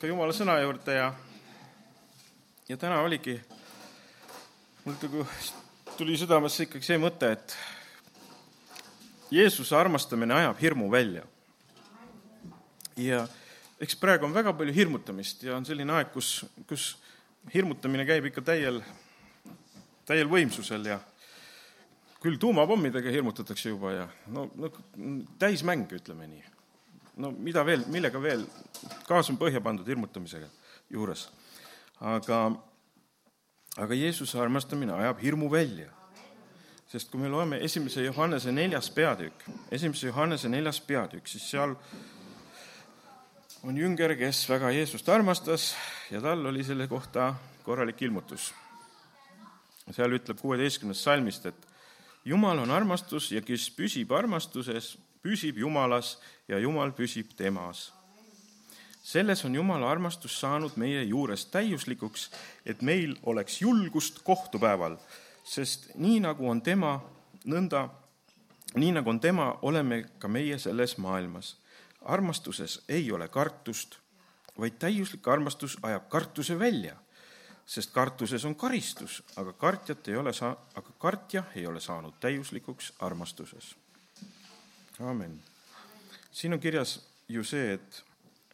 ikka Jumala sõna juurde ja, ja täna oligi, mul nagu tuli südamesse ikkagi see mõte, et Jeesuse armastamine ajab hirmu välja. ja eks praegu on väga palju hirmutamist ja on selline aeg, kus, kus hirmutamine käib ikka täiel, täiel võimsusel ja küll tuumapommidega hirmutatakse juba ja no, no täismäng, ütleme nii. No mida veel, millega veel, gaas on põhja pandud hirmutamisega juures. aga, aga Jeesuse armastamine ajab hirmu välja. sest kui me loeme esimese Johannese neljas peatükk, esimese Johannese neljas peatükk, siis seal on jünger, kes väga Jeesust armastas ja tal oli selle kohta korralik ilmutus. seal ütleb kuueteistkümnest salmist, et Jumal on armastus ja kes püsib armastuses, püsib Jumalas ja Jumal püsib temas. selles on Jumala armastus saanud meie juures täiuslikuks, et meil oleks julgust kohtupäeval, sest nii nagu on tema, nõnda, nii nagu on tema, oleme ka meie selles maailmas. armastuses ei ole kartust, vaid täiuslik armastus ajab kartuse välja sest kartuses on karistus, aga kartjat ei ole saa-, aga kartja ei ole saanud täiuslikuks armastuses. Amin. siin on kirjas ju see, et,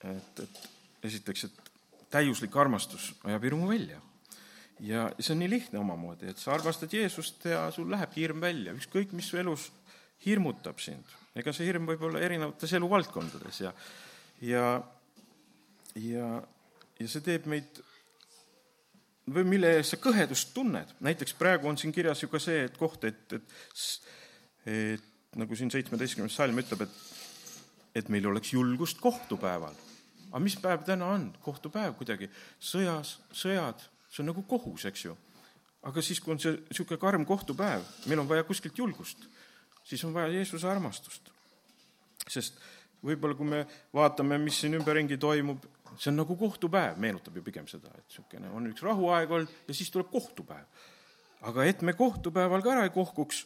et, et esiteks, et täiuslik armastus ajab hirmu välja. ja see on nii lihtne omamoodi, et sa armastad Jeesust ja sul lähebki hirm välja, ükskõik mis su elus hirmutab sind. ega see hirm võib olla erinevates eluvaldkondades ja, ja, ja, ja see teeb meid või mille eest sa kõhedust tunned. näiteks praegu on siin kirjas ju ka see, et koht, et, et, et nagu siin seitsmeteistkümnes salm ütleb, et, et meil oleks julgust kohtupäeval. aga mis päev täna on? kohtupäev kuidagi. sõjas, sõjad, see on nagu kohus, eks ju. aga siis, kui on see niisugune karm kohtupäev, meil on vaja kuskilt julgust, siis on vaja Jeesuse armastust. sest võib-olla kui me vaatame, mis siin ümberringi toimub, see on nagu kohtupäev, meenutab ju pigem seda, et niisugune on üks rahuaeg olnud ja siis tuleb kohtupäev. aga et me kohtupäeval ka ära ei kohkuks,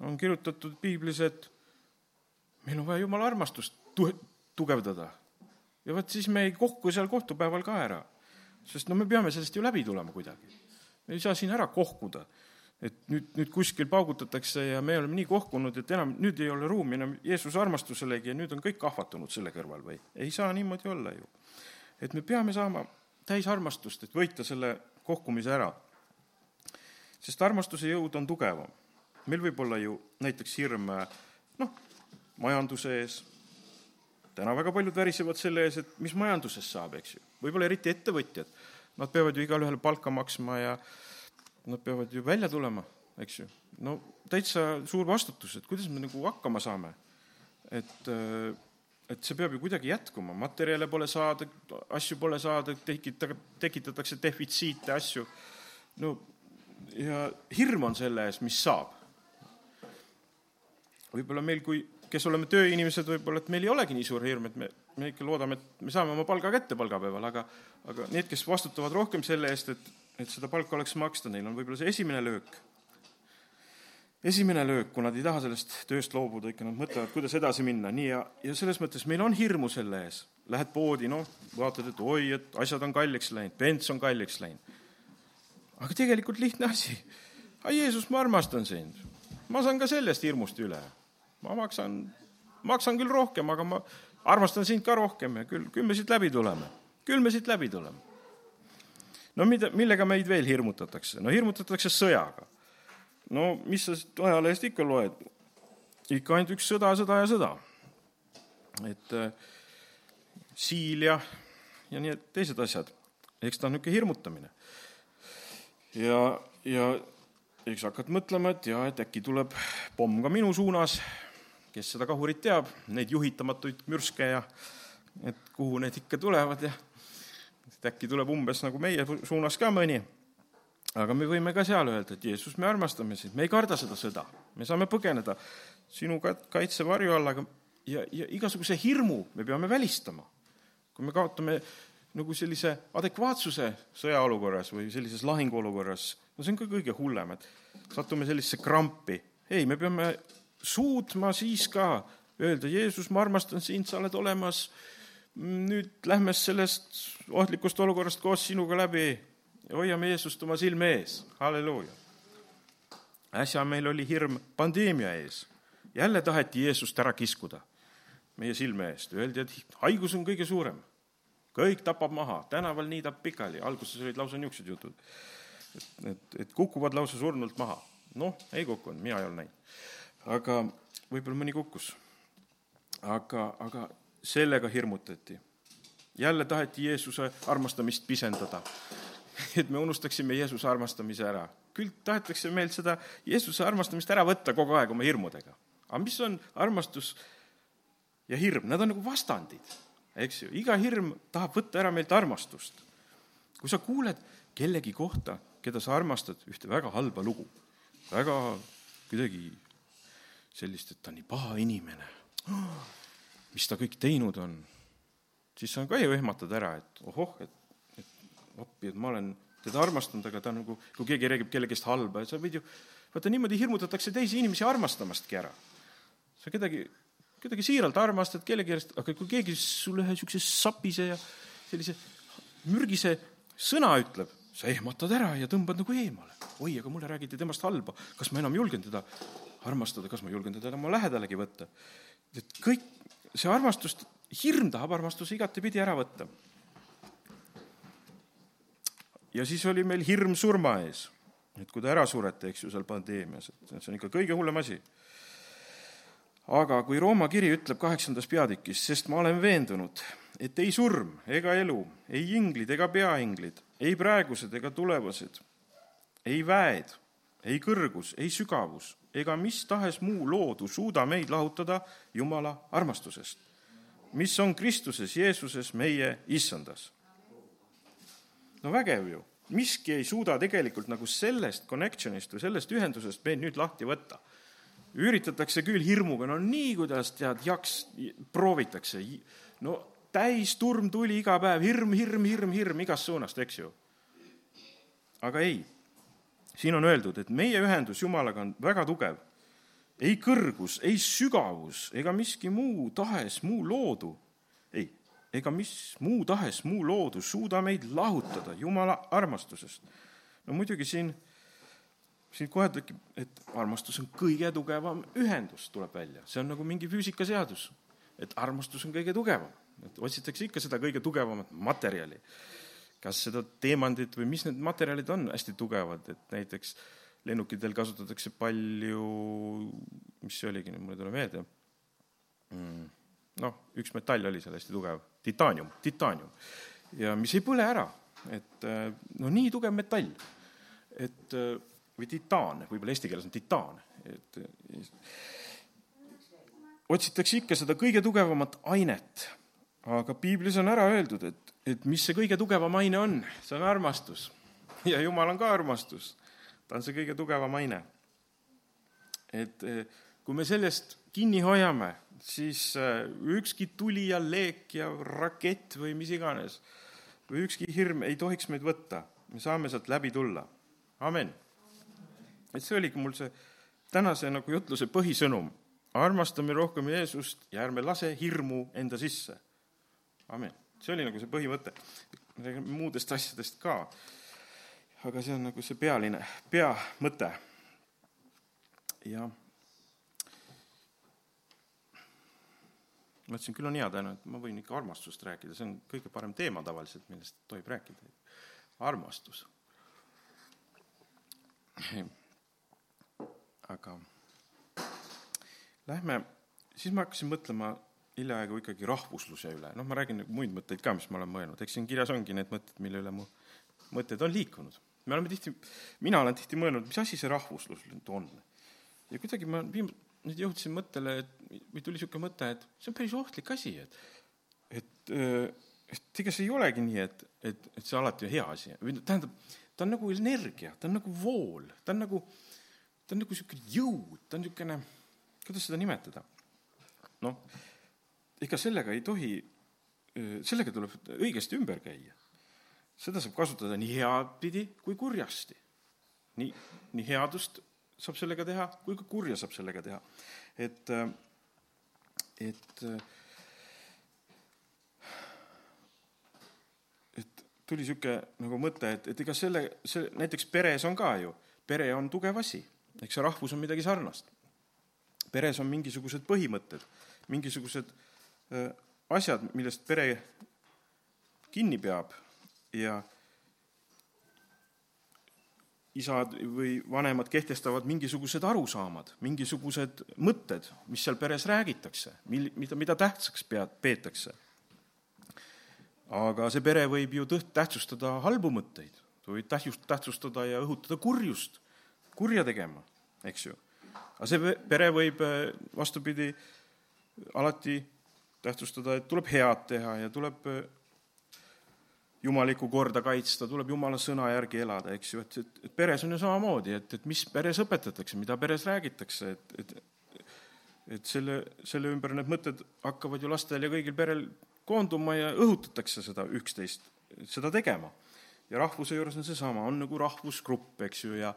on kirjutatud piiblis, et meil on vaja jumala armastust tu-, tugevdada. ja vot siis me ei kohku seal kohtupäeval ka ära. sest no me peame sellest ju läbi tulema kuidagi. me ei saa siin ära kohkuda et nüüd, nüüd kuskil paugutatakse ja me oleme nii kohkunud, et enam nüüd ei ole ruumi enam Jeesuse armastuselegi ja nüüd on kõik kahvatunud selle kõrval või? ei saa niimoodi olla ju et me peame saama täis armastust, et võita selle kohkumise ära. sest armastuse jõud on tugevam. Meil võib olla ju näiteks hirm noh, majanduse ees, täna väga paljud värisevad selle ees, et mis majandusest saab, eks ju. võib-olla eriti ettevõtjad, nad peavad ju igale ühele palka maksma ja nad peavad ju välja tulema, eks ju. no täitsa suur vastutus, et kuidas me nagu hakkama saame. et äh, et see peab ju kuidagi jätkuma, materjale pole saada, asju pole saada, tekita-, tekitatakse defitsiite, asju. no ja hirm on selle ees, mis saab. Võib-olla meil, kui, kes oleme tööinimesed, võib-olla, et meil ei olegi nii suur hirm, et me, me ikka loodame, et me saame oma palga kätte palgapäeval, aga aga need, kes vastutavad rohkem selle eest, et, et seda palka oleks maksta, neil on võib-olla see esimene löök esimene löök, kui nad ei taha sellest tööst loobuda, ikka nad mõtlevad, kuidas edasi minna, nii ja, ja selles mõttes meil on hirmu selle ees. Lähed poodi, noh, vaatad, et oi, et asjad on kalliks läinud, bents on kalliks läinud. aga tegelikult lihtne asi. aga Jeesus, ma armastan sind. ma saan ka sellest hirmust üle. Ma maksan, maksan küll rohkem, aga ma armastan sind ka rohkem ja küll, küll me siit läbi tuleme. küll me siit läbi tuleme. no mida, millega meid veel hirmutatakse? no hirmutatakse sõjaga no mis sa ajalehest ikka loed? ikka ainult üks sõda, sõda ja sõda. et äh, siil ja, ja nii, teised asjad. eks ta on niisugune hirmutamine. ja, ja eks hakkad mõtlema, et jaa, et äkki tuleb pomm ka minu suunas, kes seda kahurit teab, neid juhitamatuid mürske ja et kuhu need ikka tulevad ja et äkki tuleb umbes nagu meie suunas ka mõni aga me võime ka seal öelda, et Jeesus, me armastame sind, me ei karda seda sõda, me saame põgeneda sinu kaitsevarju all, aga ja, ja igasuguse hirmu me peame välistama. kui me kaotame nagu sellise adekvaatsuse sõjaolukorras või sellises lahinguolukorras, no see on ka kõige hullem, et satume sellisesse krampi. ei, me peame suutma siis ka öelda, Jeesus, ma armastan sind, sa oled olemas, nüüd lähme sellest ohtlikust olukorrast koos sinuga läbi hoiame Jeesust oma silme ees, halleluuja. äsja meil oli hirm pandeemia ees, jälle taheti Jeesust ära kiskuda meie silme eest, öeldi, et haigus on kõige suurem, kõik tapab maha, tänaval niidab pikali, alguses olid lausa niisugused jutud, et, et, et kukuvad lausa surnult maha. noh, ei kukkunud, mina ei ole näinud. Aga võib-olla mõni kukkus. aga, aga sellega hirmutati. jälle taheti Jeesuse armastamist pisendada. et me unustaksime Jeesuse armastamise ära. küll tahetakse meilt seda Jeesuse armastamist ära võtta kogu aeg oma hirmudega. aga mis on armastus ja hirm, nad on nagu vastandid, eks ju, iga hirm tahab võtta ära meilt armastust. kui sa kuuled kellegi kohta, keda sa armastad, ühte väga halba lugu, väga kuidagi sellist, et ta on nii paha inimene mis ta kõik teinud on, siis sa ka ju ehmatad ära, et ohoh, et, et appi, et ma olen teda armastanud, aga ta nagu, kui keegi räägib kellegist halba, sa võid ju, vaata niimoodi hirmutatakse teisi inimesi armastamastki ära. sa kedagi, kedagi siiralt armastad kellegi järjest, aga kui keegi sulle ühe niisuguse sapise ja sellise mürgise sõna ütleb, sa ehmatad ära ja tõmbad nagu eemale. oi, aga mulle räägiti temast halba, kas ma enam julgen teda armastada, kas ma julgen teda oma lähedalegi võtta? et kõik see armastust, hirm tahab armastuse igatepidi ära võtta. ja siis oli meil hirm surma ees, et kui te ära surete, eks ju, seal pandeemias, et see on ikka kõige hullem asi. aga kui Rooma kiri ütleb kaheksandas peatükis, sest ma olen veendunud, et ei surm ega elu, ei inglid ega peainglid, ei praegused ega tulevased, ei väed, ei kõrgus, ei sügavus ega mis tahes muu loodu suuda meid lahutada Jumala armastusest, mis on Kristuses Jeesuses meie issandas. no vägev ju, miski ei suuda tegelikult nagu sellest connection'ist või sellest ühendusest meid nüüd lahti võtta. üritatakse küll hirmuga, no nii, kuidas tead, jaks, proovitakse, no täisturm tuli iga päev, hirm, hirm, hirm, hirm igast suunast, eks ju. aga ei siin on öeldud, et meie ühendus Jumalaga on väga tugev. ei kõrgus, ei sügavus ega miski muu tahes muu loodu, ei, ega mis muu tahes muu loodu suuda meid lahutada Jumala armastusest. no muidugi siin, siin kohe tekib, et armastus on kõige tugevam ühendus, tuleb välja, see on nagu mingi füüsikaseadus, et armastus on kõige tugevam, et otsitakse ikka seda kõige tugevamat materjali. Kas seda teemandit või mis need materjalid on hästi tugevad, et näiteks lennukitel kasutatakse palju, mis see oligi, mul ei tule meelde. Mm,, noh, üks metall oli seal hästi tugev, titaanium, titaanium. ja mis ei põle ära, et no nii tugev metall, et või titaan, võib-olla eesti keeles on titaan, et otsitakse ikka seda kõige tugevamat ainet, aga piiblis on ära öeldud, et et mis see kõige tugevam aine on, see on armastus. ja Jumal on ka armastus. ta on see kõige tugevam aine. et eh, kui me sellest kinni hoiame, siis eh, ükski tuli ja leek ja rakett või mis iganes või ükski hirm ei tohiks meid võtta. me saame sealt läbi tulla. amen. et see oligi mul see tänase nagu jutluse põhisõnum. armastame rohkem Jeesust ja ärme lase hirmu enda sisse. Amen see oli nagu see põhimõte. muudest asjadest ka. aga see on nagu see pealine, peamõte. ja mõtlesin, küll on hea täna, et ma võin ikka armastust rääkida, see on kõige parem teema tavaliselt, millest tohib rääkida. armastus. aga lähme, siis ma hakkasin mõtlema hiljaaegu ikkagi rahvusluse üle, noh, ma räägin nagu muid mõtteid ka, mis ma olen mõelnud, eks siin kirjas ongi need mõtted, mille üle mu mõtted on liikunud. me oleme tihti, mina olen tihti mõelnud, mis asi see rahvuslus nüüd on. ja kuidagi ma viim-, nüüd jõudsin mõttele, et või tuli niisugune mõte, et see on päris ohtlik asi, et et, et ega see ei olegi nii, et, et, et see alati on hea asi või tähendab, ta on nagu energia, ta on nagu vool, ta on nagu, ta on nagu niisugune jõud, ta on niisugune, kuidas seda nimetada? noh, ega sellega ei tohi, sellega tuleb õigesti ümber käia. seda saab kasutada nii heapidi kui kurjasti. nii, nii headust saab sellega teha, kui ka kurja saab sellega teha. et, et tuli niisugune nagu mõte, et, et ega selle, see, näiteks peres on ka ju, pere on tugev asi, eks see rahvus on midagi sarnast. peres on mingisugused põhimõtted, mingisugused äh, asjad, millest pere kinni peab ja isad või vanemad kehtestavad mingisugused arusaamad, mingisugused mõtted, mis seal peres räägitakse, mil-, mida, mida tähtsaks pead, peetakse. aga see pere võib ju tõht-, tähtsustada halbu mõtteid, ta võib tähtsust-, tähtsustada ja õhutada kurjust, kurja tegema, eks ju. aga see pere võib vastupidi alati tähtsustada, et tuleb head teha ja tuleb jumalikku korda kaitsta, tuleb jumala sõna järgi elada, eks ju, et, et, et peres on ju samamoodi, et, et mis peres õpetatakse, mida peres räägitakse, et, et et selle, selle ümber need mõtted hakkavad ju lastel ja kõigil perel koonduma ja õhutatakse seda üksteist, seda tegema. ja rahvuse juures on seesama, on nagu rahvusgrupp, eks ju, ja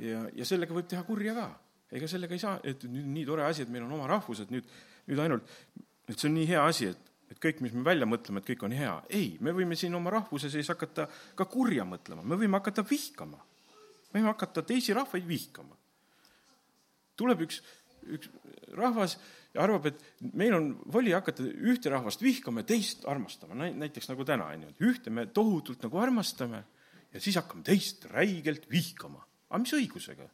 ja, ja sellega võib teha kurja ka. ega sellega ei saa, et nüüd nii tore asi, et meil on oma rahvus, et nüüd, nüüd ainult, et see on nii hea asi, et et kõik, mis me välja mõtleme, et kõik on hea. ei, me võime siin oma rahvuse sees hakata ka kurja mõtlema, me võime hakata vihkama. me võime hakata teisi rahvaid vihkama. tuleb üks, üks rahvas ja arvab, et meil on voli hakata ühte rahvast vihkama ja teist armastama, näiteks nagu täna, on ju, et ühte me tohutult nagu armastame ja siis hakkame teist räigelt vihkama. aga mis õigusega?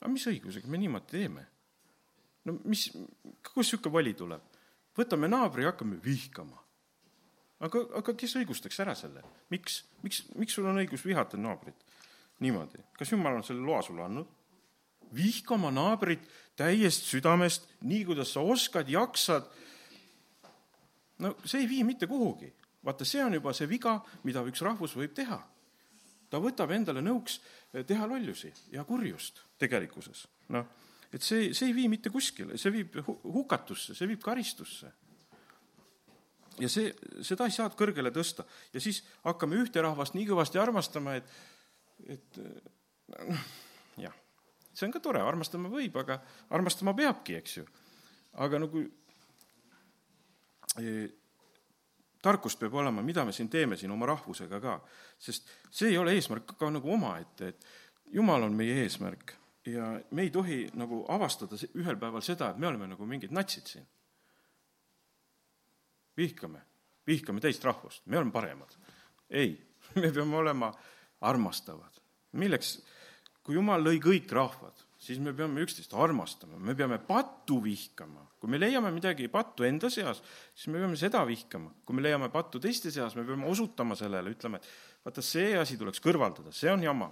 aga mis õigusega me niimoodi teeme? no mis, kust niisugune vali tuleb? Võtame naabri ja hakkame vihkama. aga, aga kes õigustaks ära selle? miks, miks, miks sul on õigus vihata naabrit niimoodi? kas jumal on selle loa sulle andnud? vihka oma naabrit täiest südamest, nii kuidas sa oskad, jaksad. no see ei vii mitte kuhugi. vaata, see on juba see viga, mida üks rahvus võib teha. ta võtab endale nõuks teha lollusi ja kurjust tegelikkuses, noh et see, see ei vii mitte kuskile, see viib hukatusse, see viib karistusse. ja see, seda ei saa kõrgele tõsta ja siis hakkame ühte rahvast nii kõvasti armastama, et, et noh, jah, see on ka tore, armastama võib, aga armastama peabki, eks ju. aga nagu e, tarkust peab olema, mida me siin teeme siin oma rahvusega ka, sest see ei ole eesmärk ka nagu omaette, et jumal on meie eesmärk ja me ei tohi nagu avastada ühel päeval seda, et me oleme nagu mingid natsid siin. vihkame, vihkame teist rahvust, me oleme paremad. ei, me peame olema armastavad. milleks, kui Jumal lõi kõik rahvad, siis me peame üksteist armastama, me peame pattu vihkama. kui me leiame midagi pattu enda seas, siis me peame seda vihkama. kui me leiame pattu teiste seas, me peame osutama sellele, ütlema, et vaata, see asi tuleks kõrvaldada, see on jama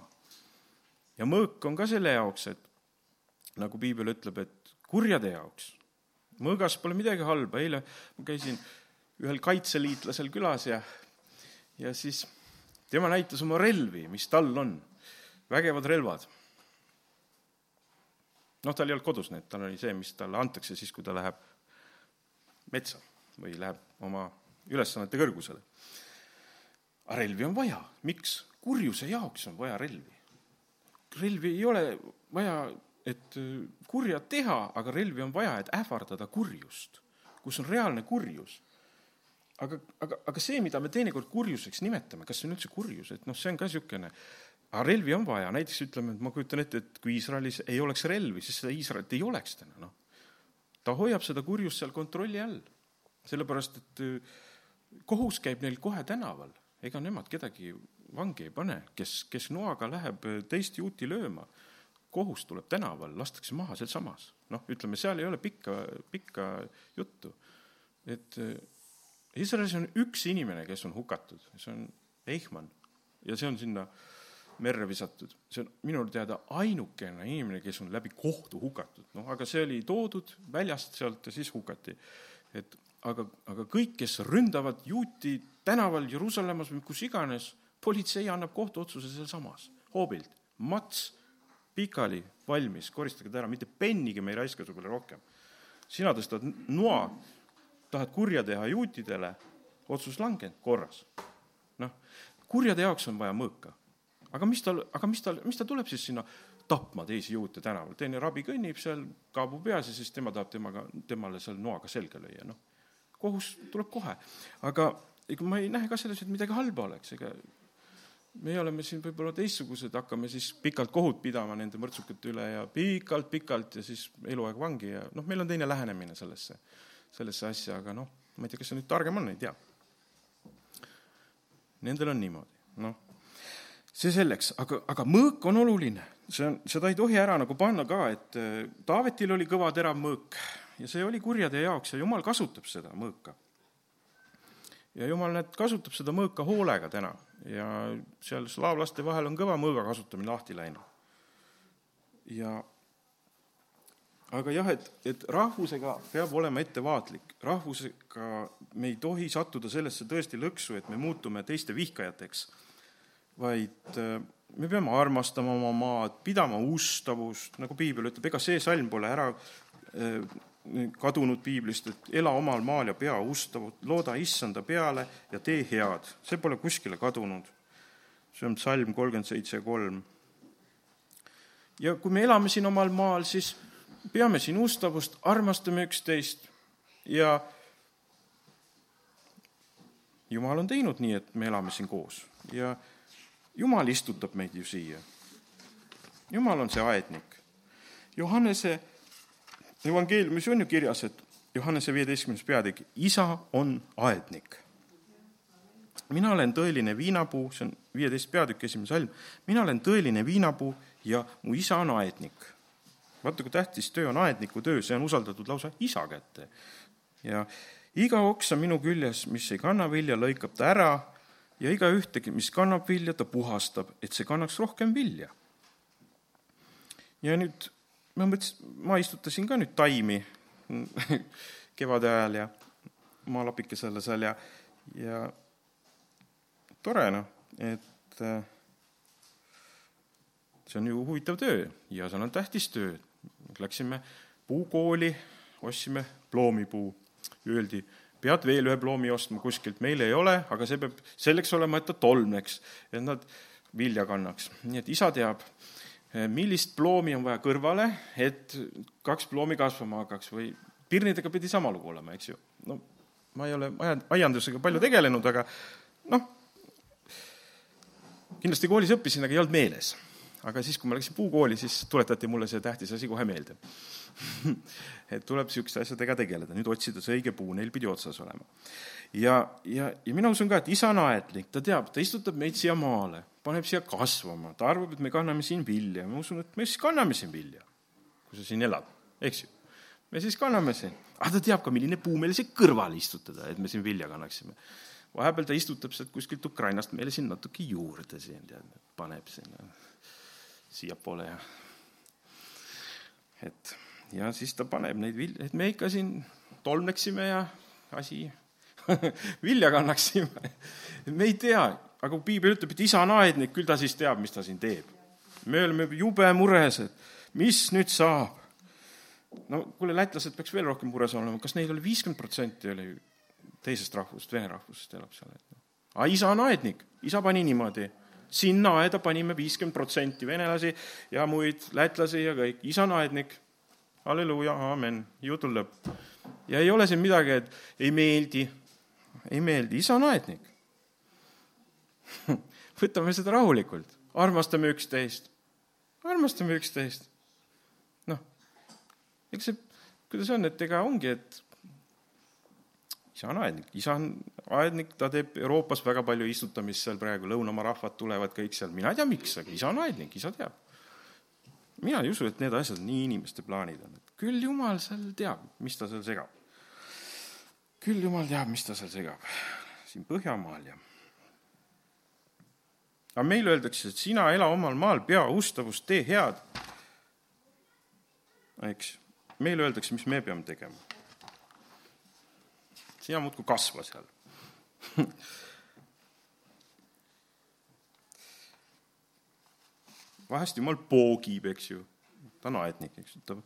ja mõõk on ka selle jaoks, et nagu piibel ütleb, et kurjade jaoks. mõõgas pole midagi halba, eile ma käisin ühel kaitseliitlasel külas ja, ja siis tema näitas oma relvi, mis tal on, vägevad relvad. noh, tal ei olnud kodus need, tal oli see, mis talle antakse siis, kui ta läheb metsa või läheb oma ülesannete kõrgusele. aga relvi on vaja, miks? kurjuse jaoks on vaja relvi relvi ei ole vaja, et äh, kurja teha, aga relvi on vaja, et ähvardada kurjust, kus on reaalne kurjus. aga, aga, aga see, mida me teinekord kurjuseks nimetame, kas see on üldse kurjus, et noh, see on ka niisugune, aga relvi on vaja, näiteks ütleme, et ma kujutan ette, et kui Iisraelis ei oleks relvi, siis seda Iisraelit ei oleks täna, noh. ta hoiab seda kurjust seal kontrolli all, sellepärast et äh, kohus käib neil kohe tänaval, ega nemad kedagi vangi ei pane, kes, kes noaga läheb teist juuti lööma, kohus tuleb tänaval, lastakse maha sealsamas. noh, ütleme, seal ei ole pikka, pikka juttu. et eh, Iisraelis on üks inimene, kes on hukatud, see on Eichmann ja see on sinna merre visatud. see on minu teada ainukene inimene, kes on läbi kohtu hukatud, noh, aga see oli toodud väljast sealt ja siis hukati. et aga, aga kõik, kes ründavad juuti tänaval Jeruusalemmas või kus iganes politsei annab kohtuotsuse sealsamas, hoobilt, mats pikali valmis, koristage ta ära, mitte pennigi me ei raiska su peale rohkem. sina tõstad noa, tahad kurja teha juutidele, otsus langenud, korras. noh, kurjade jaoks on vaja mõõka. aga mis tal, aga mis tal, mis ta tuleb siis sinna tapma teisi juute tänaval, teine rabi kõnnib seal, kaabu peas ja siis tema tahab temaga, temale seal noaga selga lüüa, noh. kohus tuleb kohe, aga ega ma ei näe ka selles, et midagi halba oleks, ega meie oleme siin võib-olla teistsugused, hakkame siis pikalt kohut pidama nende mõrtsukate üle ja pikalt-pikalt ja siis eluaeg vangi ja noh, meil on teine lähenemine sellesse, sellesse asja, aga noh, ma ei tea, kas see nüüd targem on, ei tea. Nendel on niimoodi, noh. see selleks, aga, aga mõõk on oluline, see on, seda ei tohi ära nagu panna ka, et äh, Taavetil oli kõva terav mõõk ja see oli kurjade jaoks ja jumal kasutab seda mõõka. ja jumal, näed, kasutab seda mõõka hoolega täna ja seal slaavlaste vahel on kõva mõõga kasutamine lahti läinud. ja aga jah, et, et rahvusega peab olema ettevaatlik, rahvusega me ei tohi sattuda sellesse tõesti lõksu, et me muutume teiste vihkajateks, vaid äh, me peame armastama oma maad, pidama ustavust, nagu piibel ütleb, ega see salm pole ära äh, kadunud piiblist, et ela omal maal ja pea ustavut, looda issanda peale ja tee head, see pole kuskile kadunud. see on salm kolmkümmend seitse kolm. ja kui me elame siin omal maal, siis peame siin ustavust, armastame üksteist ja Jumal on teinud nii, et me elame siin koos ja Jumal istutab meid ju siia. Jumal on see aednik. Johannese evangeeliumis on ju kirjas, et Johannese viieteistkümnes peatükk, isa on aednik. mina olen tõeline viinapuu, see on viieteist peatükk, esimene salm, mina olen tõeline viinapuu ja mu isa on aednik. vaata, kui tähtis töö on aedniku töö, see on usaldatud lausa isa kätte. ja iga oksa minu küljes, mis ei kanna vilja, lõikab ta ära ja iga ühtegi, mis kannab vilja, ta puhastab, et see kannaks rohkem vilja. ja nüüd ma mõtlesin, ma istutasin ka nüüd taimi kevade ajal ja maalapikesele seal ja, ja tore noh, et äh, see on ju huvitav töö ja see on tähtis töö. Läksime puukooli, ostsime ploomipuu, öeldi, pead veel ühe ploomi ostma kuskilt, meil ei ole, aga see peab selleks olema, et ta tolmneks, et nad vilja kannaks. nii et isa teab millist ploomi on vaja kõrvale, et kaks ploomi kasvama hakkaks või pirnidega pidi sama lugu olema, eks ju. no ma ei ole aiandusega palju tegelenud, aga noh, kindlasti koolis õppisin, aga ei olnud meeles. aga siis, kui ma läksin puukooli, siis tuletati mulle see tähtis asi kohe meelde et tuleb niisuguste asjadega tegeleda, nüüd otsida see õige puu, neil pidi otsas olema. ja, ja, ja mina usun ka, et isa on aedlik, ta teab, ta istutab meid siia maale paneb siia kasvama, ta arvab, et me kanname siin vilja, ma usun, et me siis kanname siin vilja, kui sa siin elad, eks ju. me siis kanname siin, aga ta teab ka, milline puu meile siia kõrvale istutada, et me siin vilja kannaksime. vahepeal ta istutab sealt kuskilt Ukrainast meile siin natuke juurde siin, tead, paneb sinna siiapoole ja et ja siis ta paneb neid vilju, et me ikka siin tolmneksime ja asi vilja kannaksime. me ei tea aga kui piibel ütleb, et isa on aednik, küll ta siis teab, mis ta siin teeb. me oleme jube mures, et mis nüüd saab. no kuule, lätlased peaks veel rohkem mures olema, kas neil oli viiskümmend protsenti oli teisest rahvusest, vene rahvusest elab seal, et noh. aga isa on aednik, isa pani niimoodi sinna aeda panime viiskümmend protsenti venelasi ja muid lätlasi ja kõik, isa on aednik. Halleluuja, aamen, jutul lõpp. ja ei ole siin midagi, et ei meeldi, ei meeldi, isa on aednik. võtame seda rahulikult, armastame üksteist, armastame üksteist. noh, eks see, kuidas on, et ega ongi, et isa on aednik, isa on aednik, ta teeb Euroopas väga palju istutamist seal praegu, lõunamaa rahvad tulevad kõik seal, mina ei tea, miks, aga isa on aednik, isa teab. Mina ei usu, et need asjad nii inimeste plaanid on, et küll jumal seal teab, mis ta seal segab. küll jumal teab, mis ta seal segab, siin Põhjamaal ja aga meile öeldakse, et sina ela omal maal, pea ustavust, tee head. eks, meile öeldakse, mis me peame tegema. sina muudkui kasva seal vahest jumal poogib, eks ju, ta on aednik, eks ju, ta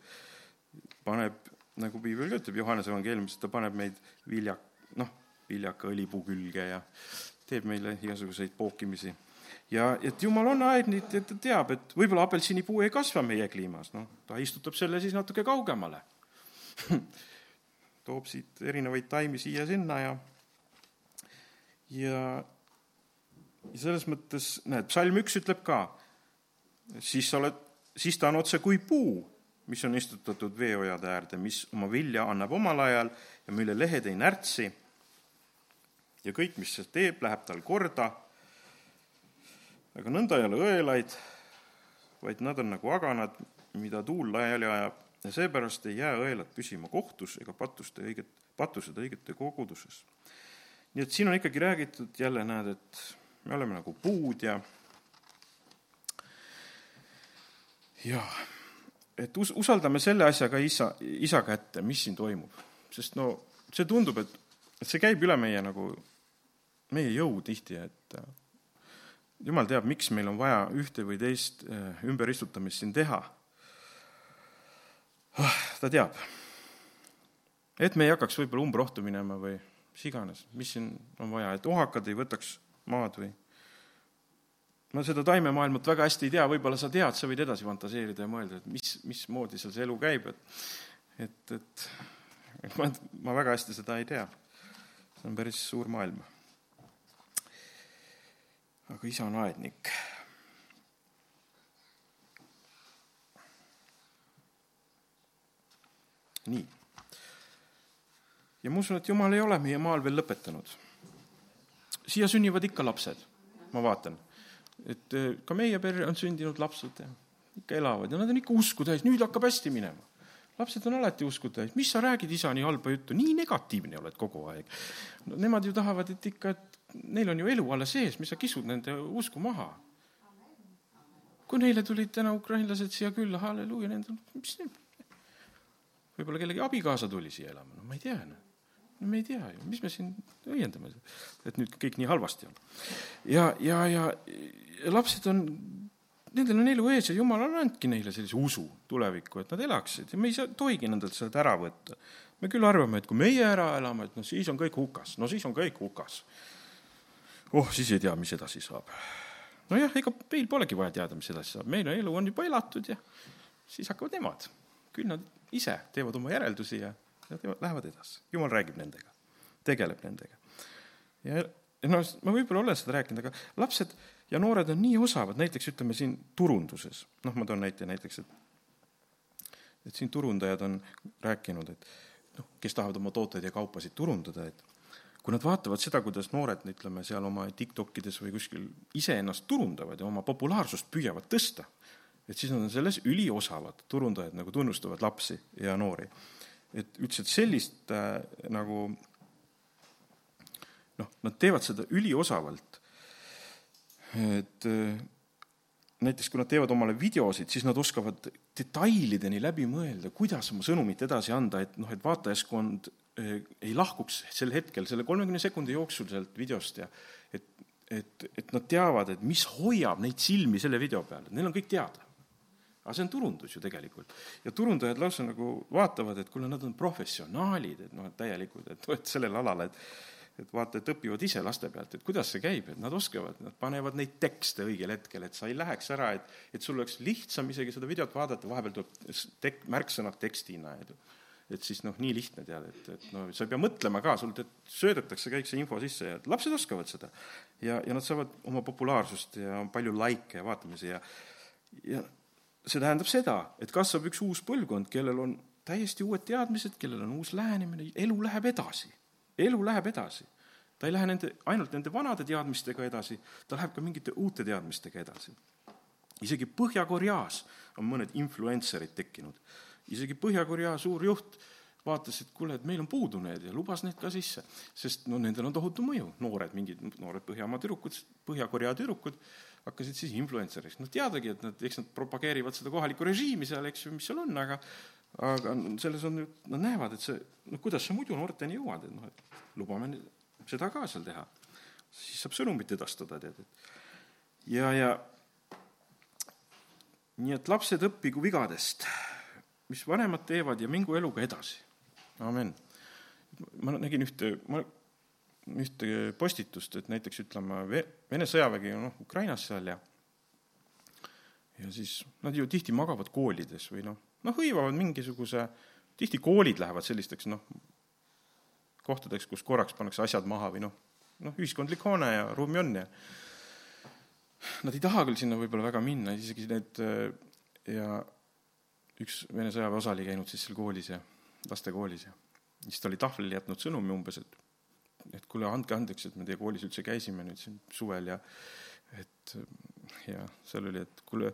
paneb, nagu piibel ütleb Johannese evangeeliumis, ta paneb meid vilja, noh, viljaka õlipuu külge ja teeb meile igasuguseid pookimisi. Ja et jumal on aednik, et ta teab, et võib-olla apelsinipuu ei kasva meie kliimas, noh, ta istutab selle siis natuke kaugemale. Toob siit erinevaid taimi siia-sinna ja ja, ja selles mõttes, näed, psalm üks ütleb ka, siis sa oled, siis ta on otse kui puu, mis on istutatud veeojade äärde, mis oma vilja annab omal ajal ja mille lehed ei närtsi. ja kõik, mis see teeb, läheb tal korda. aga nõnda ei ole õelaid, vaid nad on nagu aganad, mida tuul laiali ajab ja seepärast ei jää õelad püsima kohtus ega patuste õiget, patused õigete koguduses. nii et siin on ikkagi räägitud jälle, näed, et me oleme nagu puud ja jaa, et us-, usaldame selle asja ka isa, isa kätte, mis siin toimub. sest no see tundub, et, et see käib üle meie nagu, meie jõu tihti, et äh, jumal teab, miks meil on vaja ühte või teist äh, ümberistutamist siin teha. Ah, ta teab. et me ei hakkaks võib-olla umbrohtu minema või mis iganes, mis siin on vaja, et ohakad ei võtaks maad või ma seda taimemaailmat väga hästi ei tea, võib-olla sa tead, sa võid edasi fantaseerida ja mõelda, et mis, mismoodi seal see elu käib, et et, et, et ma, ma väga hästi seda ei tea. see on päris suur maailm. aga isa on aednik. nii. ja ma usun, et Jumal ei ole meie maal veel lõpetanud. siia sünnivad ikka lapsed, ma vaatan et äh, ka meie perre on sündinud lapsed ja ikka elavad ja nad on ikka usku täis, nüüd hakkab hästi minema. lapsed on alati usku täis, mis sa räägid isa nii halba juttu, nii negatiivne oled kogu aeg no,. Nemad ju tahavad, et ikka, et neil on ju elu alles ees, mis sa kisud nende usku maha. kui neile tulid täna ukrainlased siia külla, halleluuja, nendel, mis võib-olla kellegi abikaasa tuli siia elama, no ma ei tea no me ei tea ju, mis me siin õiendame, et nüüd kõik nii halvasti on. ja, ja, ja, lapsed on, nendel on elu ees ja jumal on andnudki neile sellise usu tulevikku, et nad elaksid ja me ei saa, tohigi nendelt seda ära võtta. me küll arvame, et kui meie ära elame, et noh, siis on kõik hukas, no siis on kõik hukas. oh, siis ei tea, mis edasi saab. nojah, ega meil polegi vaja teada, mis edasi saab, meil elu on juba elatud ja siis hakkavad nemad, küll nad ise teevad oma järeldusi ja Nad lähevad edasi, jumal räägib nendega, tegeleb nendega. ja noh, ma võib-olla olen seda rääkinud, aga lapsed ja noored on nii osavad, näiteks ütleme siin turunduses, noh, ma toon näite näiteks, et et siin turundajad on rääkinud, et noh, kes tahavad oma tooteid ja kaupasid turundada, et kui nad vaatavad seda, kuidas noored, ütleme seal oma TikTokides või kuskil iseennast turundavad ja oma populaarsust püüavad tõsta, et siis on selles üliosavad, turundajad nagu tunnustavad lapsi ja noori et ütles, et sellist äh, nagu noh, nad teevad seda üliosavalt. et äh, näiteks kui nad teevad omale videosid, siis nad oskavad detailideni läbi mõelda, kuidas oma sõnumit edasi anda, et noh, et vaatajaskond äh, ei lahkuks sel hetkel selle kolmekümne sekundi jooksul sealt videost ja et, et, et nad teavad, et mis hoiab neid silmi selle video peal, neil on kõik teada aga see on turundus ju tegelikult. ja turundajad lausa nagu vaatavad, et kuule, nad on professionaalid, et noh, et täielikud, et noh, et sellel alal, et et vaata, et õpivad ise laste pealt, et kuidas see käib, et nad oskavad, nad panevad neid tekste õigel hetkel, et sa ei läheks ära, et et sul oleks lihtsam isegi seda videot vaadata, vahepeal tuleb tek-, märksõnad tekstina, et et siis noh, nii lihtne tead, et, et no sa ei pea mõtlema ka, sul söödetakse kõik see info sisse ja lapsed oskavad seda. ja, ja nad saavad oma populaarsust ja palju likee ja vaatamisi ja ja see tähendab seda, et kasvab üks uus põlvkond, kellel on täiesti uued teadmised, kellel on uus lähenemine, elu läheb edasi. elu läheb edasi. ta ei lähe nende, ainult nende vanade teadmistega edasi, ta läheb ka mingite uute teadmistega edasi. isegi Põhja-Koreas on mõned influencer'id tekkinud. isegi Põhja-Korea suur juht vaatas, et kuule, et meil on puudu need ja lubas need ka sisse. sest no nendel on tohutu mõju, noored, mingid noored Põhjamaa tüdrukud, Põhja-Korea tüdrukud hakkasid siis influencer'iks, noh teadagi, et nad, eks nad propageerivad seda kohalikku režiimi seal, eks ju, mis seal on, aga aga selles on nad näevad, et see, noh, kuidas sa muidu noorteni jõuad, et noh, et lubame seda ka seal teha. siis saab sõnumit edastada, tead, et ja, ja nii et lapsed õppigu vigadest, mis vanemad teevad ja mingu eluga edasi. amin. ma nägin ühte, ma ühte postitust, et näiteks ütleme, Vene sõjavägi on noh, Ukrainas seal ja ja siis nad ju tihti magavad koolides või noh, noh, hõivavad mingisuguse, tihti koolid lähevad sellisteks noh, kohtadeks, kus korraks pannakse asjad maha või noh, noh, ühiskondlik hoone ja ruumi on ja nad ei taha küll sinna võib-olla väga minna, isegi need ja üks Vene sõjaväeosa oli käinud siis seal koolis ja lastekoolis ja siis ta oli tahvlile jätnud sõnumi umbes, et et kuule, andke andeks, et me teie koolis üldse käisime nüüd siin suvel ja et ja seal oli, et kuule,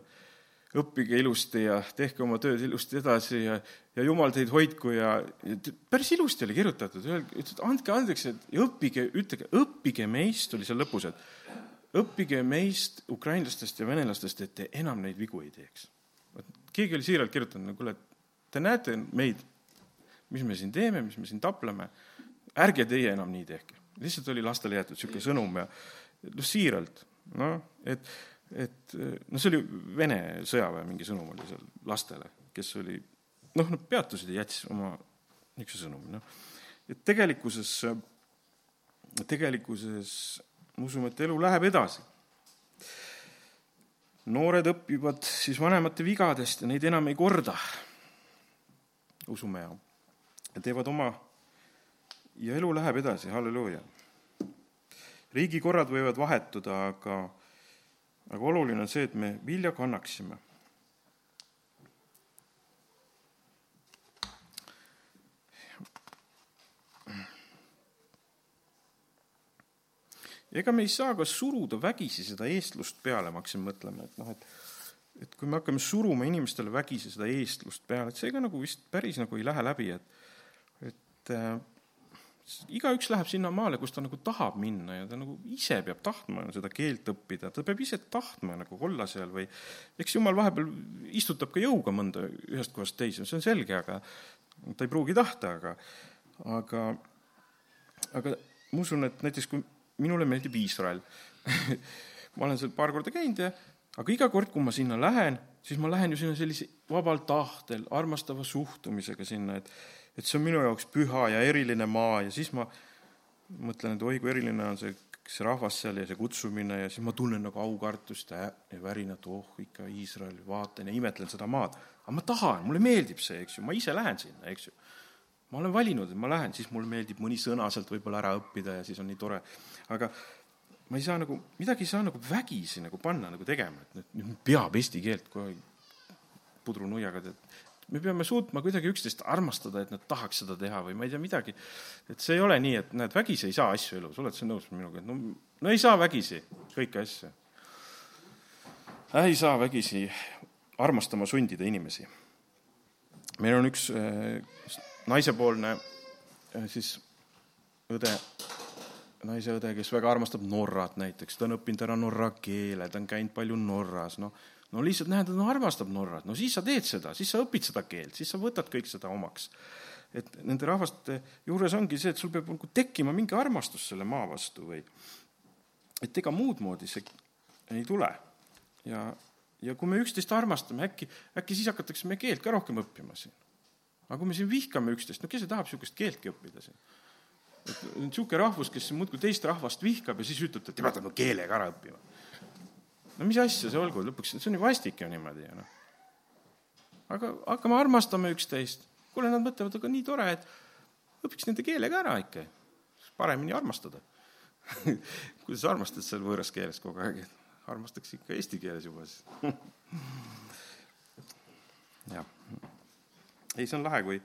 õppige ilusti ja tehke oma tööd ilusti edasi ja, ja jumal teid hoidku ja, ja päris ilusti oli kirjutatud, ütles, et andke andeks, et ja õppige, ütlege, õppige meist, oli seal lõpus, et õppige meist, ukrainlastest ja venelastest, et te enam neid vigu ei teeks. keegi oli siiralt kirjutanud, no kuule, te näete meid, mis me siin teeme, mis me siin tapleme, ärge teie enam nii tehke. lihtsalt oli lastele jäetud niisugune sõnum ja noh, siiralt, noh, et et noh, see oli Vene sõjaväe mingi sõnum oli seal lastele, kes oli noh, nad peatusid ja jättis oma niisuguse sõnumi, noh. et tegelikkuses, tegelikkuses me usume, et elu läheb edasi. noored õpivad siis vanemate vigadest ja neid enam ei korda, usume ja, ja teevad oma ja elu läheb edasi, halleluuja. riigikorrad võivad vahetuda, aga aga oluline on see, et me vilja kannaksime. ega me ei saa ka suruda vägisi seda eestlust peale, ma hakkasin mõtlema, et noh, et et kui me hakkame suruma inimestele vägisi seda eestlust peale, et see ka nagu vist päris nagu ei lähe läbi, et et igaüks läheb sinnamaale, kus ta nagu tahab minna ja ta nagu ise peab tahtma seda keelt õppida, ta peab ise tahtma nagu olla seal või eks jumal vahepeal istutab ka jõuga mõnda ühest kohast teise, see on selge, aga ta ei pruugi tahta, aga, aga, aga ma usun, et näiteks kui minule meeldib Iisrael ma olen seal paar korda käinud ja aga iga kord, kui ma sinna lähen, siis ma lähen ju sinna sellise vabal tahtel, armastava suhtumisega sinna, et et see on minu jaoks püha ja eriline maa ja siis ma mõtlen, et oi kui eriline on see, see rahvas seal ja see kutsumine ja siis ma tunnen nagu aukartust ja värinat, oh ikka Iisrael, vaatan ja imetlen seda maad. aga ma tahan, mulle meeldib see, eks ju, ma ise lähen sinna, eks ju. ma olen valinud, et ma lähen, siis mulle meeldib mõni sõna sealt võib-olla ära õppida ja siis on nii tore. aga ma ei saa nagu, midagi ei saa nagu vägisi nagu panna nagu tegema, et nüüd peab eesti keelt kohe pudrunuiaga tead me peame suutma kuidagi üksteist armastada, et nad tahaks seda teha või ma ei tea, midagi. et see ei ole nii, et näed, vägisi ei saa asju elus, oled sa nõus minuga, et no, no ei saa vägisi kõiki asju. ei saa vägisi armastama sundida inimesi. meil on üks äh, naisepoolne äh, siis õde, naiseõde, kes väga armastab Norrat näiteks, ta on õppinud ära norra keele, ta on käinud palju Norras, noh no lihtsalt näed, ta armastab Norrat, no siis sa teed seda, siis sa õpid seda keelt, siis sa võtad kõik seda omaks. et nende rahvaste juures ongi see, et sul peab nagu tekkima mingi armastus selle maa vastu või et ega muud moodi see ei tule. ja, ja kui me üksteist armastame, äkki, äkki siis hakatakse meie keelt ka rohkem õppima siin. aga kui me siin vihkame üksteist, no kes tahab niisugust keeltki õppida siin? et niisugune rahvus, kes muudkui teist rahvast vihkab ja siis ütleb, et tema peab no keele ka ära õppima no mis asja see olgu, lõpuks see on ju vastik ju niimoodi ju noh. aga hakkame armastama üksteist. kuule, nad mõtlevad, aga nii tore, et õpiks nende keele ka ära ikka, paremini armastada kuidas sa armastad seal võõras keeles kogu aeg, et armastaks ikka eesti keeles juba siis jah. ei, see on lahe, kui,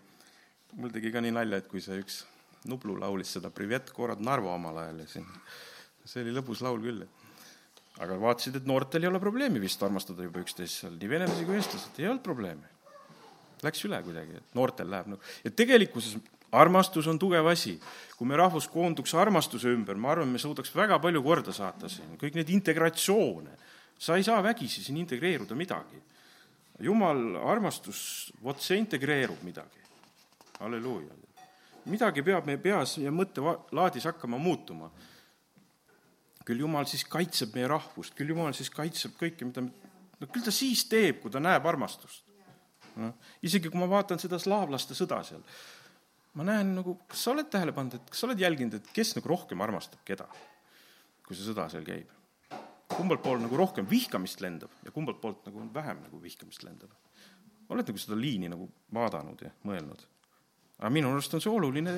mul tegi ka nii nalja, et kui see üks Nublu laulis seda Privet Gorod Narvo omal ajal ja siin, see oli lõbus laul küll, et aga vaatasid, et noortel ei ole probleemi vist armastada juba üksteist seal, nii venelasi kui eestlased, ei olnud probleemi. Läks üle kuidagi, et noortel läheb nagu, ja tegelikkuses armastus on tugev asi. kui me rahvus koonduks armastuse ümber, ma arvan, me suudaks väga palju korda saata siin, kõik neid integratsioone. sa ei saa vägisi siin integreeruda midagi. jumal, armastus, vot see integreerub midagi. halleluuja. midagi peab meie peas ja mõttelaadis hakkama muutuma küll Jumal siis kaitseb meie rahvust, küll Jumal siis kaitseb kõike, mida me, no küll ta siis teeb, kui ta näeb armastust. noh, isegi kui ma vaatan seda slaavlaste sõda seal, ma näen nagu, kas sa oled tähele pannud, et kas sa oled jälginud, et kes nagu rohkem armastab keda, kui see sõda seal käib? kumbalt poolt nagu rohkem vihkamist lendab ja kumbalt poolt nagu vähem nagu vihkamist lendab? oled nagu seda liini nagu vaadanud ja mõelnud? aga minu arust on see oluline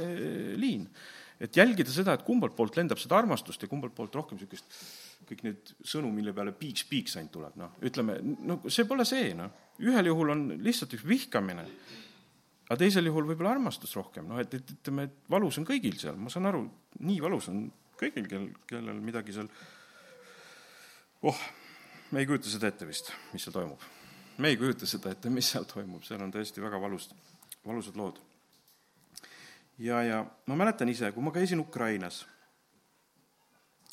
liin. Et jälgida seda, et kumbalt poolt lendab seda armastust ja kumbalt poolt rohkem niisugust, kõik need sõnu, mille peale piiks, piiks ainult tuleb, noh, ütleme, no see pole see, noh. ühel juhul on lihtsalt üks vihkamine, aga teisel juhul võib-olla armastus rohkem, noh, et, et ütleme, et valus on kõigil seal, ma saan aru, nii valus on kõigil, kel, kellel midagi seal, oh, me ei kujuta seda ette vist, mis seal toimub. me ei kujuta seda ette, mis seal toimub, seal on tõesti väga valus, valusad lood ja, ja ma mäletan ise, kui ma käisin Ukrainas,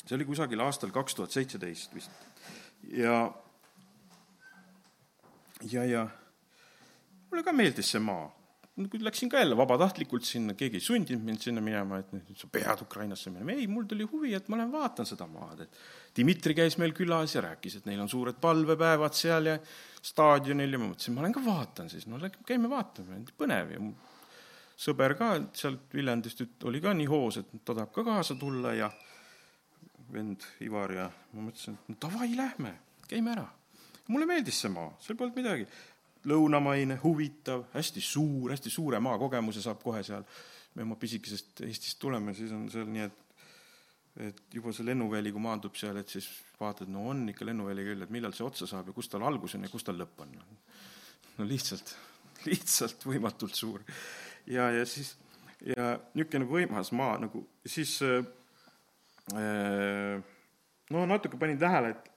see oli kusagil aastal kaks tuhat seitseteist vist, ja, ja, ja mulle ka meeldis see maa. Läksin ka jälle vabatahtlikult sinna, keegi ei sundinud mind sinna minema, et nüüd sa pead Ukrainasse minema, ei, mul tuli huvi, et ma lähen vaatan seda maad, et Dmitri käis meil külas ja rääkis, et neil on suured palvepäevad seal ja staadionil ja ma mõtlesin, ma lähen ka vaatan siis, no käime vaatame, põnev ja sõber ka sealt Viljandist oli ka nii hoos, et ta tahab ka kaasa tulla ja vend Ivar ja ma mõtlesin, et no davai, lähme, käime ära. mulle meeldis see maa, seal polnud midagi. lõunamaine, huvitav, hästi suur, hästi suure maakogemuse saab kohe seal. me oma pisikesest Eestist tuleme, siis on seal nii, et et juba see lennuväli, kui maandub seal, et siis vaatad, no on ikka lennuväli küll, et millal see otsa saab ja kus tal algus on ja kus tal lõpp on. no lihtsalt, lihtsalt võimatult suur ja, ja siis ja niisugune võimas maa nagu, siis äh, no natuke panin tähele, et,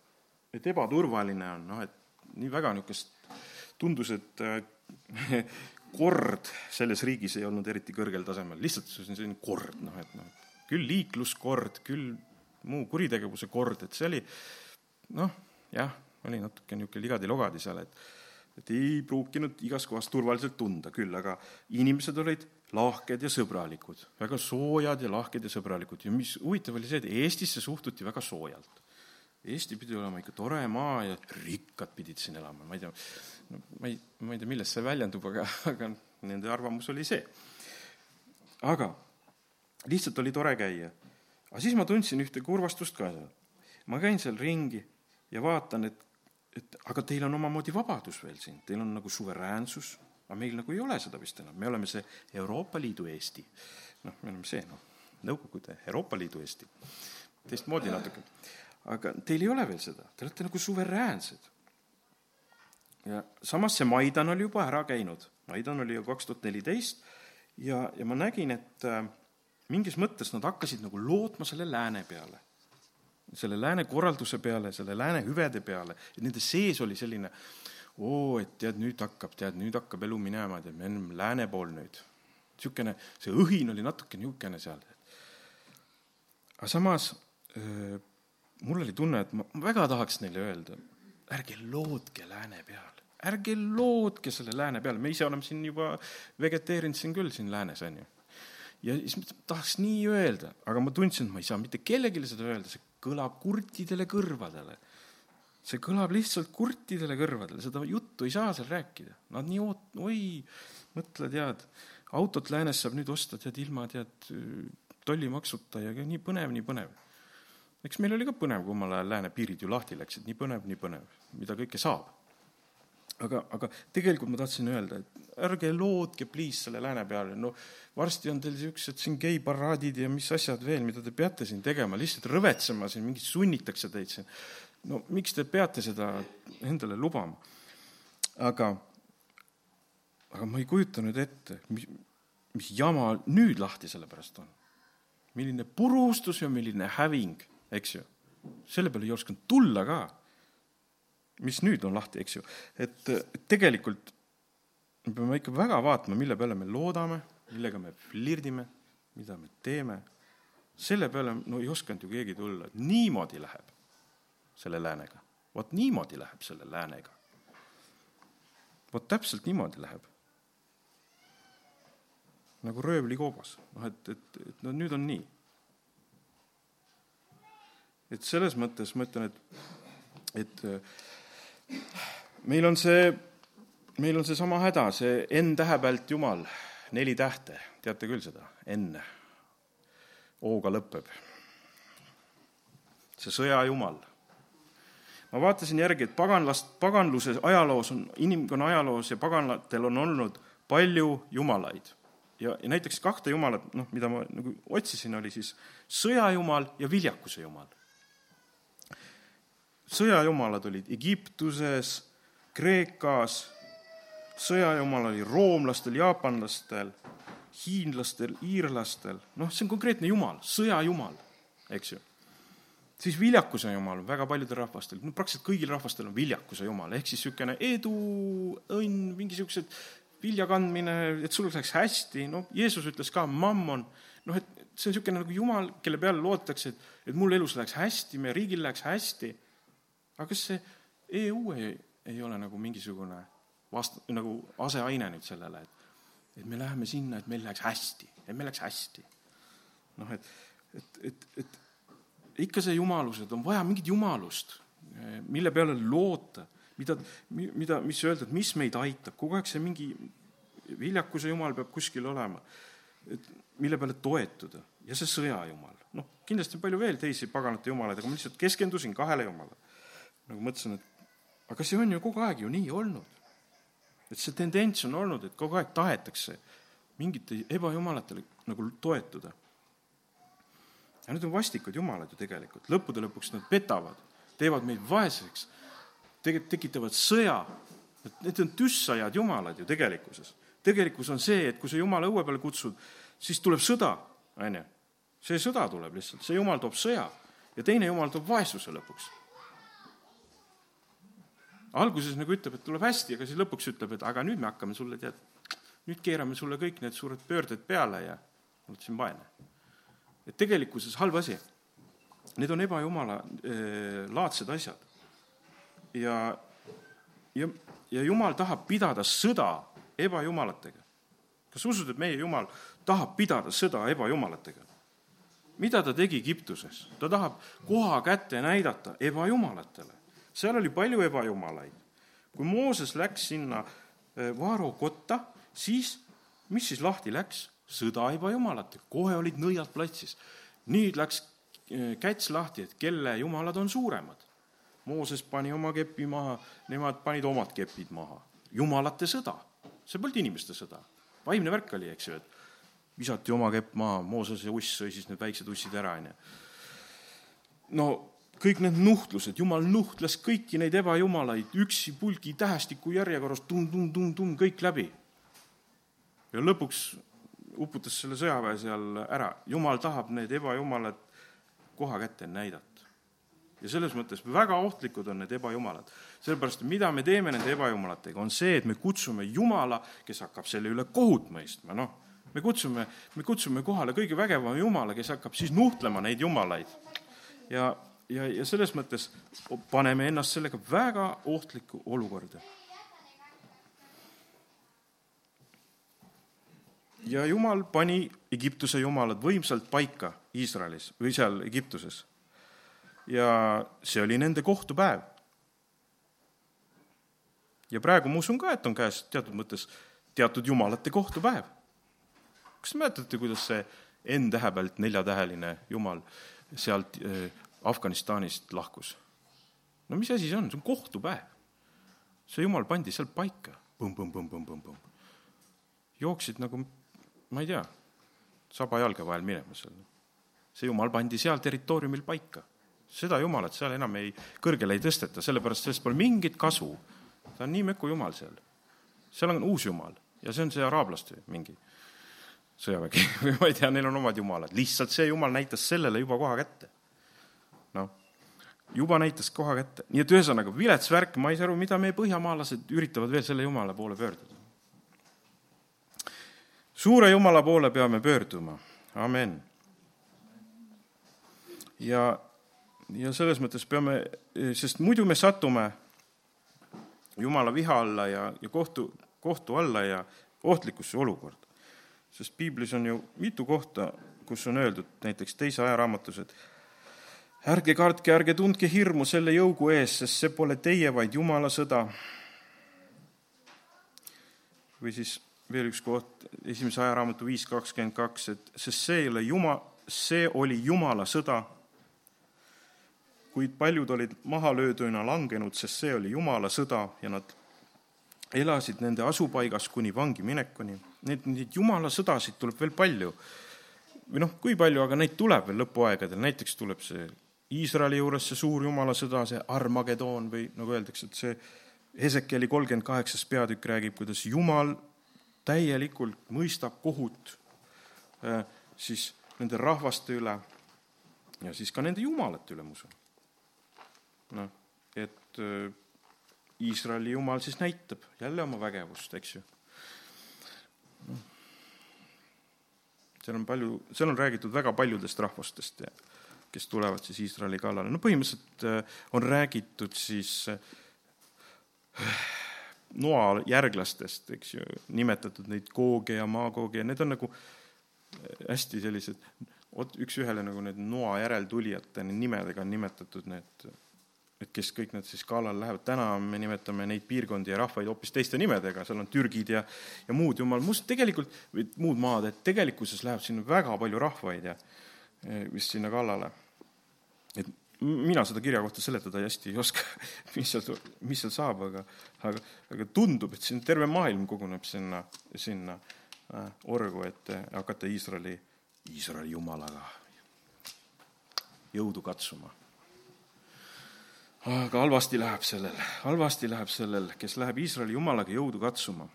et ebaturvaline on, noh, et nii väga niisugust tundus, et äh, kord selles riigis ei olnud eriti kõrgel tasemel, lihtsalt see on selline kord, noh, et noh, küll liikluskord, küll muu kuritegevuse kord, et see oli noh, jah, oli natuke niisugune ligadi-logadi seal, et et ei pruukinud igas kohas turvaliselt tunda küll, aga inimesed olid lahked ja sõbralikud, väga soojad ja lahked ja sõbralikud ja mis huvitav oli see, et Eestisse suhtuti väga soojalt. Eesti pidi olema ikka tore maa ja rikkad pidid siin elama, ma ei tea, no ma ei, ma ei tea, millest see väljendub, aga, aga nende arvamus oli see. aga lihtsalt oli tore käia. aga siis ma tundsin ühte kurvastust ka seal. ma käin seal ringi ja vaatan, et et aga teil on omamoodi vabadus veel siin, teil on nagu suveräänsus, aga meil nagu ei ole seda vist enam, me oleme see Euroopa Liidu Eesti. noh, me oleme see, noh, Nõukogude Euroopa Liidu Eesti, teistmoodi natuke. aga teil ei ole veel seda, te olete nagu suveräänsed. ja samas see Maidan oli juba ära käinud, Maidan oli ju kaks tuhat neliteist ja, ja ma nägin, et äh, mingis mõttes nad hakkasid nagu lootma selle lääne peale selle lääne korralduse peale, selle lääne hüvede peale, et nende sees oli selline oo, et tead, nüüd hakkab, tead, nüüd hakkab elu minema, tead, me oleme lääne pool nüüd. niisugune, see õhin oli natuke niisugune seal. aga samas öö, mul oli tunne, et ma väga tahaks neile öelda, ärge lootke lääne peale, ärge lootke selle lääne peale, me ise oleme siin juba vegeteerinud siin küll, siin läänes, on ju ja siis tahaks nii öelda, aga ma tundsin, et ma ei saa mitte kellelegi seda öelda, see kõlab kurtidele kõrvadele. see kõlab lihtsalt kurtidele kõrvadele, seda juttu ei saa seal rääkida. Nad nii oot-, oi, mõtle, tead, autot läänes saab nüüd osta, tead, ilma, tead, tollimaksuta ja nii põnev, nii põnev. eks meil oli ka põnev, kui omal ajal lääne piirid ju lahti läksid, nii põnev, nii põnev, mida kõike saab aga, aga tegelikult ma tahtsin öelda, et ärge lootke pliis selle lääne peale, no varsti on teil niisugused siin geiparaadid ja mis asjad veel, mida te peate siin tegema, lihtsalt rõvetsema siin, mingit sunnitakse teid siin. no miks te peate seda endale lubama? aga, aga ma ei kujuta nüüd ette, mis, mis jama nüüd lahti selle pärast on. milline purustus ja milline häving, eks ju. selle peale ei osanud tulla ka mis nüüd on lahti, eks ju. et tegelikult me peame ikka väga vaatama, mille peale me loodame, millega me flirdime, mida me teeme. selle peale no ei osanud ju keegi tulla, et niimoodi läheb selle läänega. vot niimoodi läheb selle läänega. vot täpselt niimoodi läheb. nagu röövlikoobas, noh et, et, et no nüüd on nii. et selles mõttes ma ütlen, et, et meil on see, meil on seesama häda, see N-tähe pealt Jumal, neli tähte, teate küll seda, N. O-ga lõpeb. see sõjajumal. ma vaatasin järgi, et paganlast, paganluse ajaloos on, inimkonna ajaloos ja paganlatel on olnud palju jumalaid ja, ja näiteks kahte jumalat, noh, mida ma nagu otsisin, oli siis sõjajumal ja viljakuse jumal. Sõjajumalad olid Egiptuses, Kreekas, sõjajumal oli roomlastel, jaapanlastel, hiinlastel, iirlastel, noh, see on konkreetne jumal, sõjajumal, eks ju. Siis viljakuse jumal väga paljudel rahvastel, no praktiliselt kõigil rahvastel on viljakuse jumal, ehk siis niisugune edu, õnn, mingi niisugused vilja kandmine, et sul läheks hästi, noh, Jeesus ütles ka, mammon, noh, et see on niisugune nagu jumal, kelle peale loodetakse, et, et mul elus läheks hästi, meie riigil läheks hästi. Aga kas see EU ei, ei ole nagu mingisugune vast-, nagu aseaine nüüd sellele, et et me läheme sinna, et meil läheks hästi, et meil läheks hästi. noh, et, et, et, et ikka see jumalus, et on vaja mingit jumalust, mille peale loota, mida, mida, mis öelda, et mis meid aitab, kogu aeg see mingi viljakuse jumal peab kuskil olema, et mille peale toetuda ja see sõjajumal. noh, kindlasti on palju veel teisi paganate jumalaid, aga ma lihtsalt keskendusin kahele jumalale. Nagu mõtlesin, et aga see on ju kogu aeg ju nii olnud. et see tendents on olnud, et kogu aeg tahetakse mingite ebajumalatele nagu toetuda ja need on vastikud jumalad ju tegelikult, lõppude lõpuks nad petavad, teevad meid vaeseks, tegelikult tekitavad sõja. Need on tüssajad jumalad ju tegelikkuses. tegelikkus on see, et kui sa jumala õue peale kutsud, siis tuleb sõda, on ju. see sõda tuleb lihtsalt, see jumal toob sõja ja teine jumal toob vaesuse lõpuks. Alguses nagu ütleb, et tuleb hästi, aga siis lõpuks ütleb, et aga nüüd me hakkame sulle, tead, nüüd keerame sulle kõik need suured pöörded peale ja oled siin vaene et tegelikkuses halb asi. Need on ebajumala eh, laadsed asjad. ja, ja, ja jumal tahab pidada sõda ebajumalatega. kas usud, et meie jumal tahab pidada sõda ebajumalatega? mida ta tegi Egiptuses? ta tahab koha kätte näidata ebajumalatele. Seal oli palju ebajumalaid. kui Mooses läks sinna eh, Vaaro kotta, siis mis siis lahti läks? sõda ebajumalatega, kohe olid nõiad platsis. nüüd läks eh, käts lahti, et kelle jumalad on suuremad. Mooses pani oma kepi maha, nemad panid omad kepid maha. jumalate sõda, see polnud inimeste sõda, vaimne värk oli, eks ju, et visati oma kepp maha, Mooses ja uss sõi siis need väiksed ussid ära, onju. no kõik need nuhtlused, jumal nuhtles kõiki neid ebajumalaid üksi pulgi tähestiku järjekorras tum-tum-tum-tum kõik läbi. ja lõpuks uputas selle sõjaväe seal ära. jumal tahab need ebajumalad koha kätte näidata. ja selles mõttes väga ohtlikud on need ebajumalad. sellepärast, mida me teeme nende ebajumalatega, on see, et me kutsume Jumala, kes hakkab selle üle kohut mõistma, noh, me kutsume, me kutsume kohale kõige vägevama Jumala, kes hakkab siis nuhtlema neid jumalaid. ja, ja, ja selles mõttes paneme ennast sellega väga ohtlikku olukorda ja Jumal pani Egiptuse jumalad võimsalt paika Iisraelis või seal Egiptuses. ja see oli nende kohtupäev. ja praegu ma usun ka, et on käes teatud mõttes teatud jumalate kohtupäev. kas te mäletate, kuidas see N-tähe pealt neljatäheline jumal sealt äh, Afganistanist lahkus? no mis asi see on, see on kohtupäev. see jumal pandi seal paika, põmm-põmm-põmm-põmm-põmm. jooksid nagu ma ei tea, saba jalge vahel minema seal. see jumal pandi seal territooriumil paika. seda jumalat seal enam ei, kõrgele ei tõsteta, sellepärast sellest pole mingit kasu. ta on nii möku jumal seal. seal on uus jumal ja see on see araablaste mingi sõjavägi või ma ei tea, neil on omad jumalad, lihtsalt see jumal näitas sellele juba koha kätte. Juba näitas koha kätte, nii et ühesõnaga vilets värk, ma ei saa aru, mida meie põhjamaalased üritavad veel selle jumala poole pöörduda suure Jumala poole peame pöörduma, amen. ja, ja selles mõttes peame, sest muidu me satume Jumala viha alla ja, ja kohtu, kohtu alla ja ohtlikusse olukorda. sest piiblis on ju mitu kohta, kus on öeldud näiteks teise ajaraamatus, et ärge kartke, ärge tundke hirmu selle jõugu ees, sest see pole teie, vaid Jumala sõda. või siis veel üks koht, esimese ajaraamatu viis kakskümmend kaks, et sest see ei ole Juma, see oli Jumala sõda, kuid paljud olid mahalööduna langenud, sest see oli Jumala sõda ja nad elasid nende asupaigas kuni vangi minekuni. neid, neid jumala sõdasid tuleb veel palju. või noh, kui palju, aga neid tuleb veel lõpuaegadel, näiteks tuleb see Iisraeli juures see suur jumala sõda, see Armageddon või nagu öeldakse, et see Hesekieli kolmkümmend kaheksas peatükk räägib, kuidas Jumal täielikult mõistab kohut äh, siis nende rahvaste üle ja siis ka nende jumalate üle, ma usun. noh, et äh, Iisraeli jumal siis näitab jälle oma vägevust, eks ju. seal on palju, seal on räägitud väga paljudest rahvastest ja kes tulevad siis Iisraeli kallale. no põhimõtteliselt äh, on räägitud siis noa järglastest, eks ju, nimetatud neid Googe ja Magooge ja need on nagu hästi sellised, üks-ühele nagu need noa järeltulijate nimedega on nimetatud need, et kes kõik need siis kallale lähevad, täna me nimetame neid piirkondi ja rahvaid hoopis teiste nimedega, seal on türgid ja, ja muud jumal, must tegelikult, või muud maad, et tegelikkuses läheb sinna väga palju rahvaid ja vist sinna kallale. Et mina seda kirja kohta seletada hästi ei oska, mis seal, mis seal saab, aga, aga, aga tundub, et siin terve maailm koguneb sinna, sinna äh, orgu, et hakata Iisraeli, Iisraeli jumalaga jõudu katsuma. aga halvasti läheb sellel, halvasti läheb sellel, kes läheb Iisraeli jumalaga jõudu katsuma.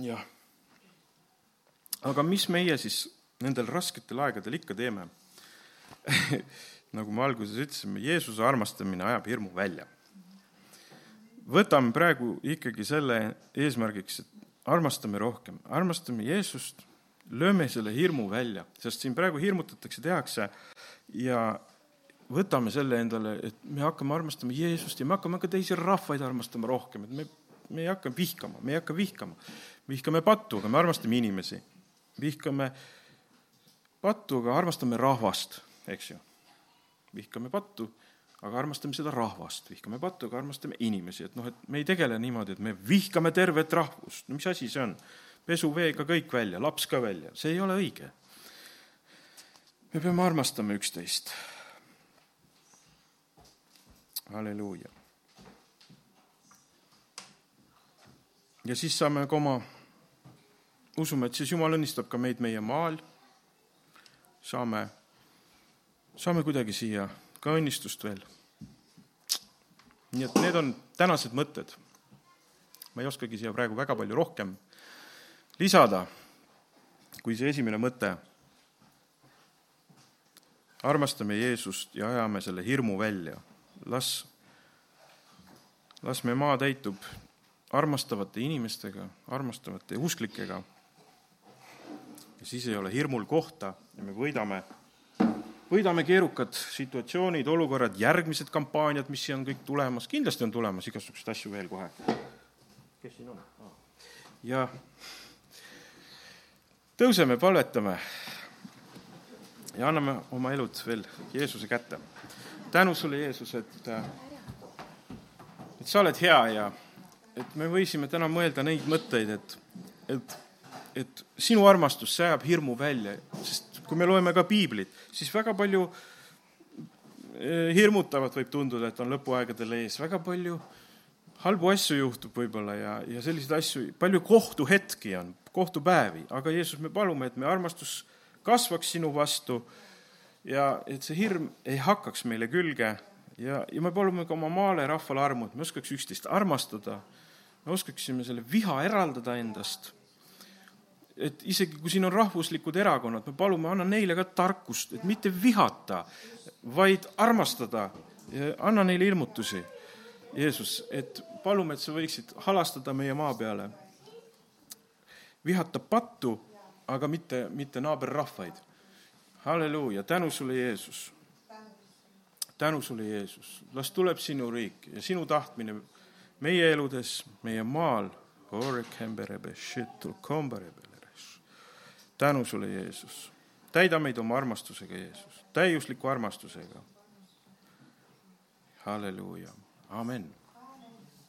jah. aga mis meie siis nendel rasketel aegadel ikka teeme. nagu me alguses ütlesime, Jeesuse armastamine ajab hirmu välja. võtame praegu ikkagi selle eesmärgiks, et armastame rohkem, armastame Jeesust, lööme selle hirmu välja, sest siin praegu hirmutatakse, tehakse ja võtame selle endale, et me hakkame armastama Jeesust ja me hakkame ka teisi rahvaid armastama rohkem, et me, me ei hakka vihkama, me ei hakka vihkama. vihkame pattu, aga me armastame inimesi. vihkame äh, pattu, aga armastame rahvast, eks ju. vihkame pattu, aga armastame seda rahvast, vihkame pattu, aga armastame inimesi, et noh, et me ei tegele niimoodi, et me vihkame tervet rahvust, no mis asi see on? pesuveega kõik välja, laps ka välja, see ei ole õige. me peame armastama üksteist. halleluuja. ja siis saame ka oma, usume, et siis Jumal õnnistab ka meid meie maal saame, saame kuidagi siia ka õnnistust veel. nii et need on tänased mõtted. ma ei oskagi siia praegu väga palju rohkem lisada, kui see esimene mõte. armastame Jeesust ja ajame selle hirmu välja. las, las meie maa täitub armastavate inimestega, armastavate usklikega ja siis ei ole hirmul kohta ja me võidame, võidame keerukad situatsioonid, olukorrad, järgmised kampaaniad, mis siia on kõik tulemas, kindlasti on tulemas igasuguseid asju veel kohe. kes siin on? ja tõuseme, palvetame ja anname oma elud veel Jeesuse kätte. tänu sulle, Jeesus, et, et sa oled hea ja et me võisime täna mõelda neid mõtteid, et, et et sinu armastus, see ajab hirmu välja, sest kui me loeme ka piiblit, siis väga palju eh, hirmutavat võib tunduda, et on lõpuaegadel ees, väga palju halbu asju juhtub võib-olla ja, ja selliseid asju, palju kohtuhetki on, kohtupäevi, aga Jeesus, me palume, et meie armastus kasvaks sinu vastu ja et see hirm ei hakkaks meile külge. Ja, ja me palume ka oma maale rahvale armu, et me oskaks üksteist armastada, me oskaksime selle viha eraldada endast et isegi kui siin on rahvuslikud erakonnad, me palume, anna neile ka tarkust, et mitte vihata, vaid armastada. anna neile ilmutusi, Jeesus, et palume, et sa võiksid halastada meie maa peale. vihata pattu, aga mitte, mitte naaberrahvaid. halleluuja, tänu sulle, Jeesus. tänu sulle, Jeesus. las tuleb sinu riik ja sinu tahtmine meie eludes, meie maal. Orekemberebe, shittul komberebe tänu sulle, Jeesus. täida meid oma armastusega, Jeesus, täiusliku armastusega. halleluuja, amen